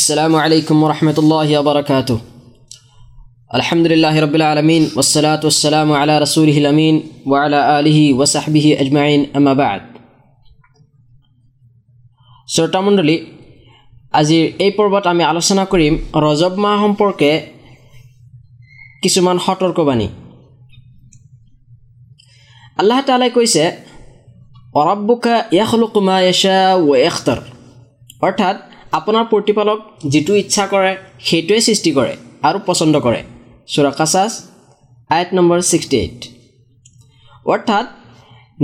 السلام عليكم ورحمة الله وبركاته الحمد لله رب العالمين والصلاة والسلام على رسوله الأمين وعلى آله وصحبه أجمعين أما بعد শ্ৰোতামণ্ডলী আজিৰ এই পৰ্বত আমি আলোচনা কৰিম ৰজব মাহ সম্পৰ্কে কিছুমান সতৰ্কবাণী আল্লাহ তালাই কৈছে অৰব্বুকা য়াখলুকুমা য়েশা ৱ এখতৰ অৰ্থাৎ আপোনাৰ প্ৰতিপালক যিটো ইচ্ছা কৰে সেইটোৱে সৃষ্টি কৰে আৰু পচন্দ কৰে। চুৰা কাছাছ আইট নম্বৰ ছিক্সটি এইট অৰ্থাৎ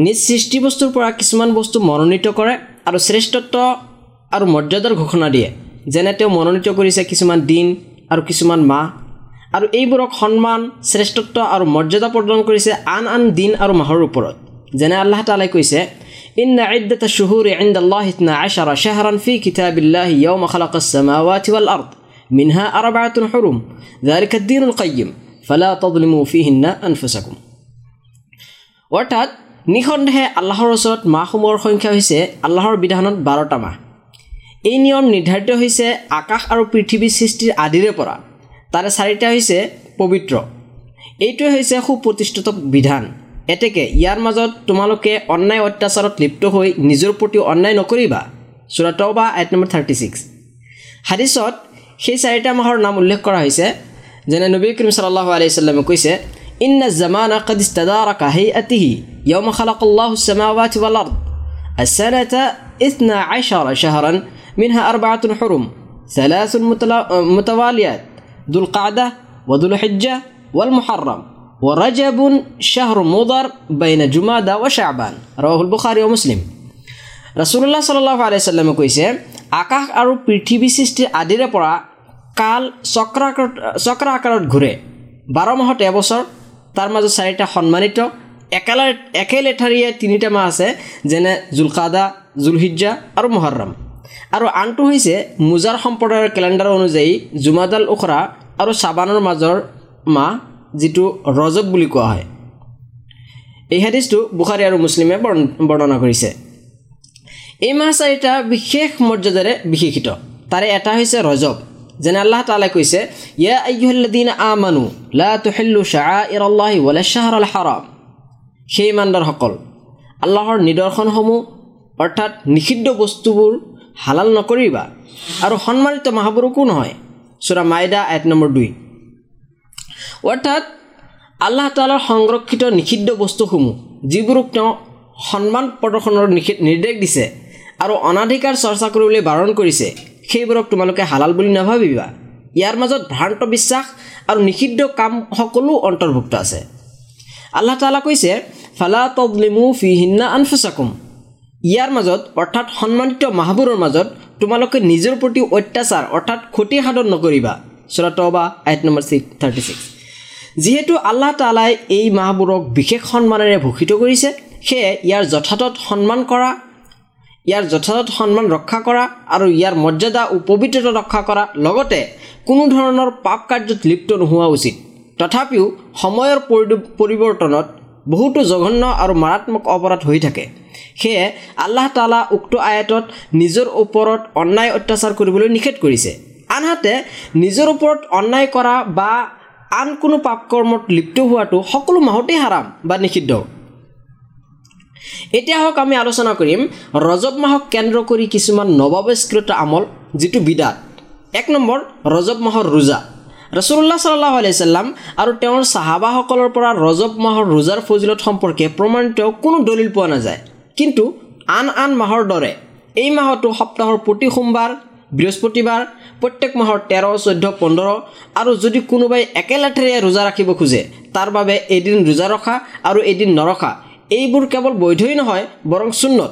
নিজ সৃষ্টি বস্তুৰ পৰা কিছুমান বস্তু মনোনীত কৰে আৰু শ্ৰেষ্ঠত্ব আৰু মৰ্যাদাৰ ঘোষণা দিয়ে। যেনে তেওঁ মনোনীত কৰিছে কিছুমান দিন আৰু কিছুমান মাহ। আৰু এইবোৰক সন্মান শ্ৰেষ্ঠত্ব আৰু মৰ্যাদা প্ৰদান কৰিছে আন আন দিন আৰু মাহৰ ওপৰত। যেনে আল্লাহ তালাই কৈছে إن عدة الشهور عند الله اثنا عشر شهرا في كتاب الله يوم خلق السماوات والأرض منها أربعة حرم ذلك الدين القيم فلا تظلموا فيهن أنفسكم অৰ্থাৎ নিঃসন্দেহে আল্লাহৰ ওচৰত মাহসমূহৰ সংখ্যা হৈছে আল্লাহৰ বিধানত বাৰটা মাহ এই নিয়ম নিৰ্ধাৰিত হৈছে আকাশ আৰু পৃথিৱী সৃষ্টিৰ আদিৰে পৰা তাৰে চাৰিটা হৈছে পবিত্ৰ এইটোৱে হৈছে সুপ্ৰতিষ্ঠিত বিধান এতেকে ইয়াৰ মাজত তোমালোকে অন্যায় অত্যাচাৰত লিপ্ত হৈ নিজৰ প্ৰতি অন্যায় নকৰিবা চুৰাট বা আইট নম্বৰ থাৰ্টি ছিক্স হাদিছত সেই চাৰিটা মাহৰ নাম উল্লেখ কৰা হৈছে যেনে নবী কৰিম চাল্লাহ আলাইছাল্লামে কৈছে ইন্না জামানা قد استدارك هيئته يوم خلق الله السماوات والأرض السنة اثنا عشر شهرا منها أربعة حرم ثلاث متواليات ذو القعدة وذو الحجة والمحرم ورجب شهر مضر بين جمادى وشعبان رواه البخاري ومسلم ৰাছুল্লাহ চাল্লাহ আলাইছাল্লামে কৈছে আকাশ আৰু পৃথিৱী সৃষ্টিৰ আদিৰে পৰা কাল চক্ৰাকাৰত চক্ৰ আকাৰত ঘূৰে বাৰ মাহত এবছৰ তাৰ মাজত চাৰিটা সন্মানিত একেলা একে লেঠাৰীয়ে তিনিটা মাহ আছে যেনে জুলকাদা জুলহিজ্জা আৰু মহৰম আৰু আনটো হৈছে মুজাৰ সম্প্ৰদায়ৰ কেলেণ্ডাৰ অনুযায়ী জুমাদাল উখৰা আৰু চাবানৰ মাজৰ মাহ যিটো ৰজব বুলি কোৱা হয়। এই হাদিছটো বুখাৰী আৰু মুছলিমে বৰ্ণনা কৰিছে। এই মাহ চাৰিটা বিশেষ মৰ্যাদাৰে বিশেষিত। তাৰে এটা হৈছে ৰজব যেনে আল্লাহ তালাই কৈছে আ মানু সেই ইমানদাৰসকল আল্লাহৰ নিদৰ্শনসমূহ অৰ্থাৎ নিষিদ্ধ বস্তুবোৰ হালাল নকৰিবা আৰু সন্মানিত মাহবোৰকো নহয়। চোৰা মাইদা এক নম্বৰ দুই। অৰ্থাৎ আল্লাহ তালাৰ সংৰক্ষিত নিষিদ্ধ বস্তুসমূহ যিবোৰক তেওঁ সন্মান প্ৰদৰ্শনৰ নিৰ্দেশ দিছে আৰু অনাধিকাৰ চৰ্চা কৰিবলৈ বাৰণ কৰিছে সেইবোৰক তোমালোকে হালাল বুলি নাভাবিবা। ইয়াৰ মাজত ভ্ৰান্ত বিশ্বাস আৰু নিষিদ্ধ কাম সকলো অন্তৰ্ভুক্ত আছে। আল্লাহ তালা কৈছে ফালা তবলিমু ফি হিন্না আনফুচাকুম। ইয়াৰ মাজত অৰ্থাৎ সন্মানিত মাহবোৰৰ মাজত তোমালোকে নিজৰ প্ৰতি অত্যাচাৰ অৰ্থাৎ ক্ষতি সাধন নকৰিবা চুৰাট বা নম্বৰ ছিক্স থাৰ্টি ছিক্স। যিহেতু আল্লাহ তালাই এই মাহবোৰক বিশেষ সন্মানেৰে ভূষিত কৰিছে সেয়ে ইয়াৰ যথাযথ সন্মান কৰা ইয়াৰ যথাযথ সন্মান ৰক্ষা কৰা আৰু ইয়াৰ মৰ্যাদা ও পবিত্ৰতা ৰক্ষা কৰা লগতে কোনো ধৰণৰ পাপ কাৰ্যত লিপ্ত নোহোৱা উচিত। তথাপিও সময়ৰ পৰিৱৰ্তনত বহুতো জঘন্য আৰু মাৰাত্মক অপৰাধ হৈ থাকে। সেয়ে আল্লাহ তালা উক্ত আয়তত নিজৰ ওপৰত অন্যায় অত্যাচাৰ কৰিবলৈ নিষেধ কৰিছে। আনহাতে নিজৰ ওপৰত অন্যায় কৰা বা আন কোনো পাপ কৰ্মত লিপ্ত হোৱাটো সকলো মাহতেই হাৰাম বা নিষিদ্ধ। এতিয়া হওক আমি আলোচনা কৰিম ৰজব মাহক কেন্দ্ৰ কৰি কিছুমান নৱাৱস্কৃত আমল যিটো বিদাত। এক নম্বৰ ৰজব মাহৰ ৰোজা। ৰসুল্লাহ চাল্লাহ আলাইচাল্লাম আৰু তেওঁৰ চাহাবাসকলৰ পৰা ৰজব মাহৰ ৰোজাৰ ফজিলত সম্পৰ্কে প্ৰমাণিত কোনো দলিল পোৱা নাযায়। কিন্তু আন আন মাহৰ দৰে এই মাহতো সপ্তাহৰ প্ৰতি সোমবাৰ বৃহস্পতিবাৰ প্ৰত্যেক মাহৰ তেৰ চৈধ্য পোন্ধৰ আৰু যদি কোনোবাই একেলেঠেৰে ৰোজা ৰাখিব খোজে তাৰ বাবে এদিন ৰোজা ৰখা আৰু এদিন নৰখা এইবোৰ কেৱল বৈধই নহয় বৰং চুন্নত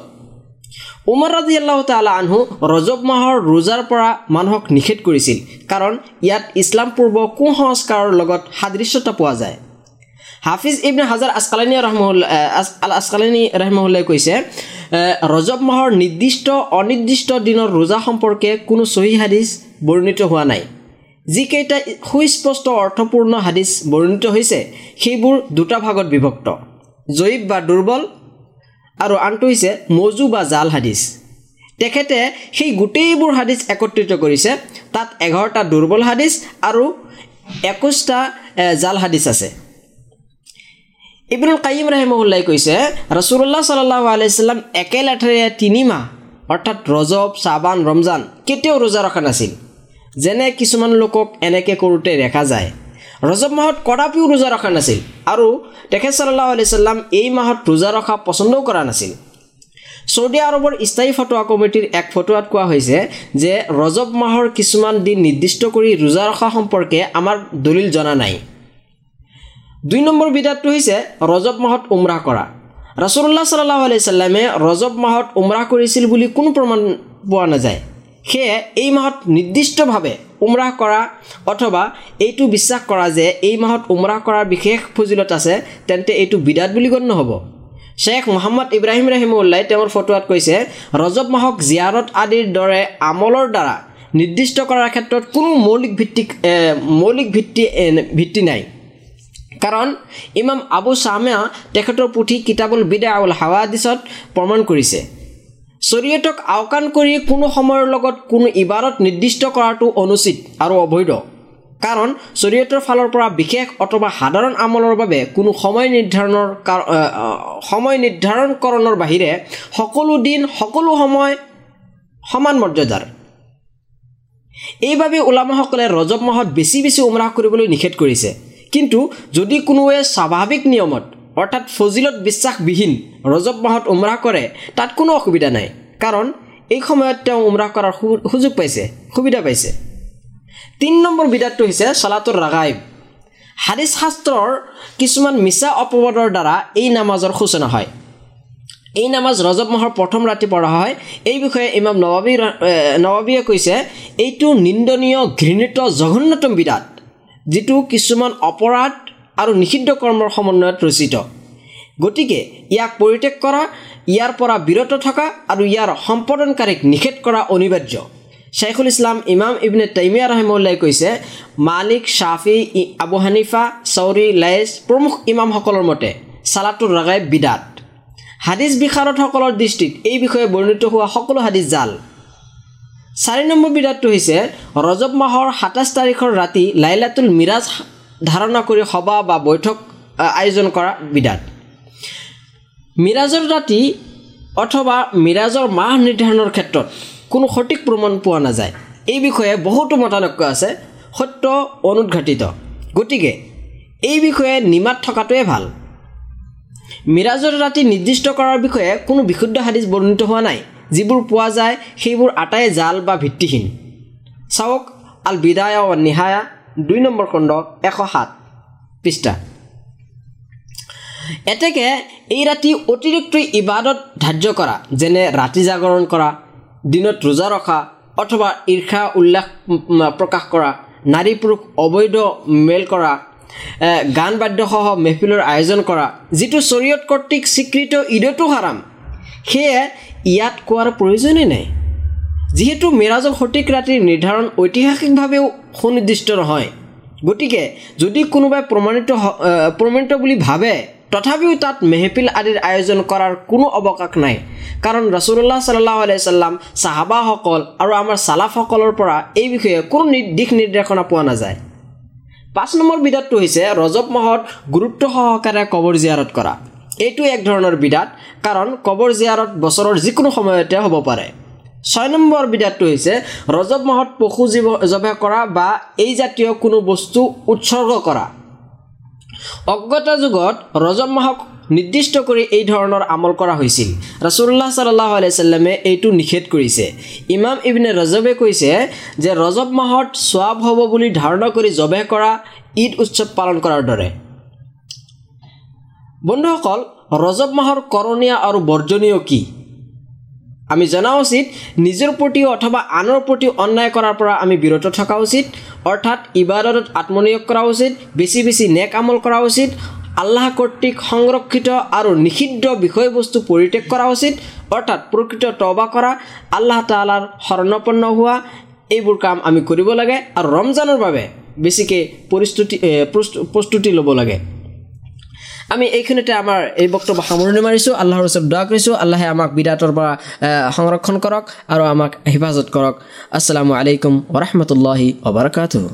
উমৰ ৰাজি আল্লাহ তালা আনহু ৰজব মাহৰ ৰোজাৰ পৰা মানুহক নিষেধ কৰিছিল কাৰণ ইয়াত ইছলাম পূৰ্ব কুসংস্কাৰৰ লগত সাদৃশ্যতা পোৱা যায়। হাফিজ ইবনে হাজাৰ আছকালানী ৰহমুল্লা আল আছকালানী ৰহমুল্লাই কৈছে ৰজব মাহৰ নিৰ্দিষ্ট অনিৰ্দিষ্ট দিনৰ ৰোজা সম্পৰ্কে কোনো চহী হাদিছ বৰ্ণিত হোৱা নাই। যিকেইটা সুস্পষ্ট অৰ্থপূৰ্ণ হাদিছ বৰ্ণিত হৈছে সেইবোৰ দুটা ভাগত বিভক্ত। জয়ীব বা দুৰ্বল আৰু আনটো হৈছে মজু বা জাল হাদিছ। তেখেতে সেই গোটেইবোৰ হাদিছ একত্ৰিত কৰিছে। তাত এঘাৰটা দুৰ্বল হাদিছ আৰু একৈছটা জাল হাদিছ আছে। ইবনুল কাইম ৰাহিমুল্লাই কৈছে ৰচুল্লাহ চাল্লাহ আলাইছাল্লাম একে লেঠাৰে তিনি মাহ অৰ্থাৎ ৰজব চাবান ৰমজান কেতিয়াও ৰোজা ৰখা নাছিল। যেনে কিছুমান লোকক এনেকৈ কৰোঁতে দেখা যায়। ৰজব মাহত কদাপিও ৰোজা ৰখা নাছিল আৰু তেখেত চাল্লাহ আলি চাল্লাম এই মাহত ৰোজা ৰখা পচন্দও কৰা নাছিল। চৌদি আৰবৰ স্থায়ী ফটোৱা কমিটিৰ এক ফটোৱাত কোৱা হৈছে যে ৰজব মাহৰ কিছুমান দিন নিৰ্দিষ্ট কৰি ৰোজা ৰখা সম্পৰ্কে আমাৰ দলিল জনা নাই। দুই নম্বৰ বিধাতটো হৈছে ৰজব মাহত উমৰাহ কৰা। ৰাছুল্লাহ চাল্লাহ আলি চাল্লামে ৰজব মাহত উমৰাহ কৰিছিল বুলি কোনো প্ৰমাণ পোৱা নাযায়। সেয়ে এই মাহত নিৰ্দিষ্টভাৱে উমৰাহ কৰা অথবা এইটো বিশ্বাস কৰা যে এই মাহত উমৰাহ কৰাৰ বিশেষ ফজিলত আছে তেন্তে এইটো বিদাত বুলি গণ্য হ'ব। শ্বেখ মহম্মদ ইব্ৰাহিম ৰাহিমুল্লাই তেওঁৰ ফটোৱাত কৈছে ৰজব মাহক জিয়াৰত আদিৰ দৰে আমলৰ দ্বাৰা নিৰ্দিষ্ট কৰাৰ ক্ষেত্ৰত কোনো মৌলিক ভিত্তিক মৌলিক ভিত্তি ভিত্তি নাই। কাৰণ ইমাম আবু চামেয়া তেখেতৰ পুথি কিতাবুল বিদা আউল হাৱাদিছত প্ৰমাণ কৰিছে। চৰিয়তক আওকাণ কৰি কোনো সময়ৰ লগত কোনো ইবাৰত নিৰ্দিষ্ট কৰাটো অনুচিত আৰু অবৈধ। কাৰণ চৰিয়তৰ ফালৰ পৰা বিশেষ অথবা সাধাৰণ আমলৰ বাবে কোনো সময় নিৰ্ধাৰণৰ সময় নিৰ্ধাৰণকৰণৰ বাহিৰে সকলো দিন সকলো সময় সমান মৰ্যাদাৰ। এইবাবে ওলামাসকলে ৰজব মাহত বেছি বেছি উমৰাহ কৰিবলৈ নিষেধ কৰিছে। কিন্তু যদি কোনোৱে স্বাভাৱিক নিয়মত অৰ্থাৎ ফজিলত বিশ্বাসবিহীন ৰজব মাহত উমৰাহ কৰে তাত কোনো অসুবিধা নাই। কাৰণ এই সময়ত তেওঁ উমৰাহ কৰাৰ সুযোগ পাইছে সুবিধা পাইছে। তিনি নম্বৰ বিদাতটো হৈছে চলাতুৰ ৰাগাইব। হাদিছ শাস্ত্ৰৰ কিছুমান মিছা অপবাদৰ দ্বাৰা এই নামাজৰ সূচনা হয়। এই নামাজ ৰজব মাহৰ প্ৰথম ৰাতি পঢ়া হয়। এই বিষয়ে ইমাম নৱাবী নৱাবীয়ে কৈছে এইটো নিন্দনীয় ঘৃণিত জঘন্যতম বিদাত। যিটো কিছুমান অপৰাধ আৰু নিষিদ্ধ কৰ্মৰ সমন্বয়ত ৰচিত। গতিকে ইয়াক পৰিত্যাগ কৰা ইয়াৰ পৰা বিৰত থকা আৰু ইয়াৰ সম্পাদনকাৰীক নিষেধ কৰা অনিবাৰ্য। শ্বেখুল ইছলাম ইমাম ইবনে তৈমিয়া ৰহিমুল্লাই কৈছে মালিক শ্বাফি আবু হানিফা চৌৰি লাইছ প্ৰমুখ ইমামসকলৰ মতে চালাতুৰ ৰাগাই বিদাত। হাদিছ বিশাৰদসকলৰ দৃষ্টিত এই বিষয়ে বৰ্ণিত হোৱা সকলো হাদিছ জাল। চাৰি নম্বৰ বিদাতটো হৈছে ৰজব মাহৰ সাতাইছ তাৰিখৰ ৰাতি লাইলাতুল মিৰাজ ধাৰণা কৰি সভা বা বৈঠক আয়োজন কৰা বিদাত মিৰাজৰ ৰাতি অথবা মিৰাজৰ মাহ নিৰ্ধাৰণৰ ক্ষেত্ৰত কোনো সঠিক প্ৰমাণ পোৱা নাযায়। এই বিষয়ে বহুতো মতানৈক্য আছে সত্য অনুদঘাটিত। গতিকে এই বিষয়ে নিমাত থকাটোৱে ভাল। মিৰাজৰ ৰাতি নিৰ্দিষ্ট কৰাৰ বিষয়ে কোনো বিশুদ্ধ হাদিছ বৰ্ণিত হোৱা নাই। যিবোৰ পোৱা যায় সেইবোৰ আটাই জাল বা ভিত্তিহীন। চাওক আল বিদায়া নিহায়া দুই নম্বৰ খণ্ড এশ সাত পৃষ্ঠা। এতেকে এই ৰাতি অতিৰিক্ত ইবাদত ধাৰ্য কৰা যেনে ৰাতি জাগৰণ কৰা দিনত ৰোজা ৰখা অথবা ঈৰ্ষা উল্লাস প্ৰকাশ কৰা নাৰী পুৰুষ অবৈধ মেল কৰা গান বাদ্যসহ মেহফিলৰ আয়োজন কৰা যিটো চৰিয়ত কৰ্তৃক স্বীকৃত ঈদতো হাৰাম। সেয়ে ইয়াত কোৱাৰ প্ৰয়োজনেই নাই। যিহেতু মেৰাজৰ সঠিক ৰাতিৰ নিৰ্ধাৰণ ঐতিহাসিকভাৱেও সুনিৰ্দিষ্ট নহয়। গতিকে যদি কোনোবাই প্ৰমাণিত প্ৰমাণিত বুলি ভাবে তথাপিও তাত মেহফিল আদিৰ আয়োজন কৰাৰ কোনো অৱকাশ নাই। কাৰণ ৰচুল্লাহ চাল্লাহ আলাইচাল্লাম চাহাবাসকল আৰু আমাৰ চালাফসকলৰ পৰা এই বিষয়ে কোনো দিশ নিৰ্দেশনা পোৱা নাযায়। পাঁচ নম্বৰ বিদাতটো হৈছে ৰজব মাহত গুৰুত্ব সহকাৰে কবৰ জিয়াৰত কৰা। এইটো এক ধৰণৰ বিদাত কাৰণ কবৰ জিয়াৰত বছৰৰ যিকোনো সময়তে হ'ব পাৰে। ছয় নম্বৰ বিদাতটো হৈছে ৰজব মাহত পশু জীৱ জবে কৰা বা এই জাতীয় কোনো বস্তু উৎসৰ্গ কৰা। অজ্ঞতা যুগত ৰজব মাহক নিৰ্দিষ্ট কৰি এই ধৰণৰ আমল কৰা হৈছিল। ৰাছুল্লাহ চাল্লাহ আলাইচাল্লামে এইটো নিষেধ কৰিছে। ইমাম ইবনে ৰজবে কৈছে যে ৰজব মাহত চোৱাব হ'ব বুলি ধাৰণা কৰি জবে কৰা ঈদ উৎসৱ পালন কৰাৰ দৰে। বন্ধুসকল ৰজব মাহৰ কৰণীয় আৰু বৰ্জনীয় কি? আমি জনা উচিত নিজৰ প্ৰতিও অথবা আনৰ প্ৰতিও অন্যায় কৰাৰ পৰা আমি বিৰত থকা উচিত অৰ্থাৎ ইবাদতত আত্মনিয়োগ কৰা উচিত বেছি বেছি নেক আমল কৰা উচিত আল্লাহ কৰ্তৃক সংৰক্ষিত আৰু নিষিদ্ধ বিষয়বস্তু পৰিত্যাগ কৰা উচিত অৰ্থাৎ প্ৰকৃত তবা কৰা আল্লাহ তালাৰ শৰণাপন্ন হোৱা এইবোৰ কাম আমি কৰিব লাগে আৰু ৰমজানৰ বাবে বেছিকৈ পৰিস্তুতি প্ৰস্তুতি ল'ব লাগে। আমি এইখিনিতে আমাৰ এই বক্তব্য সামৰণি মাৰিছোঁ। আল্লাহৰ ওচৰত দোৱা কৰিছোঁ। আল্লাহে আমাক বিদাতৰ পৰা সংৰক্ষণ কৰক আৰু আমাক হেফাজত কৰক। আছালামু আলাইকুম ওৰহমতুল্লাহি ওবৰকাতুহ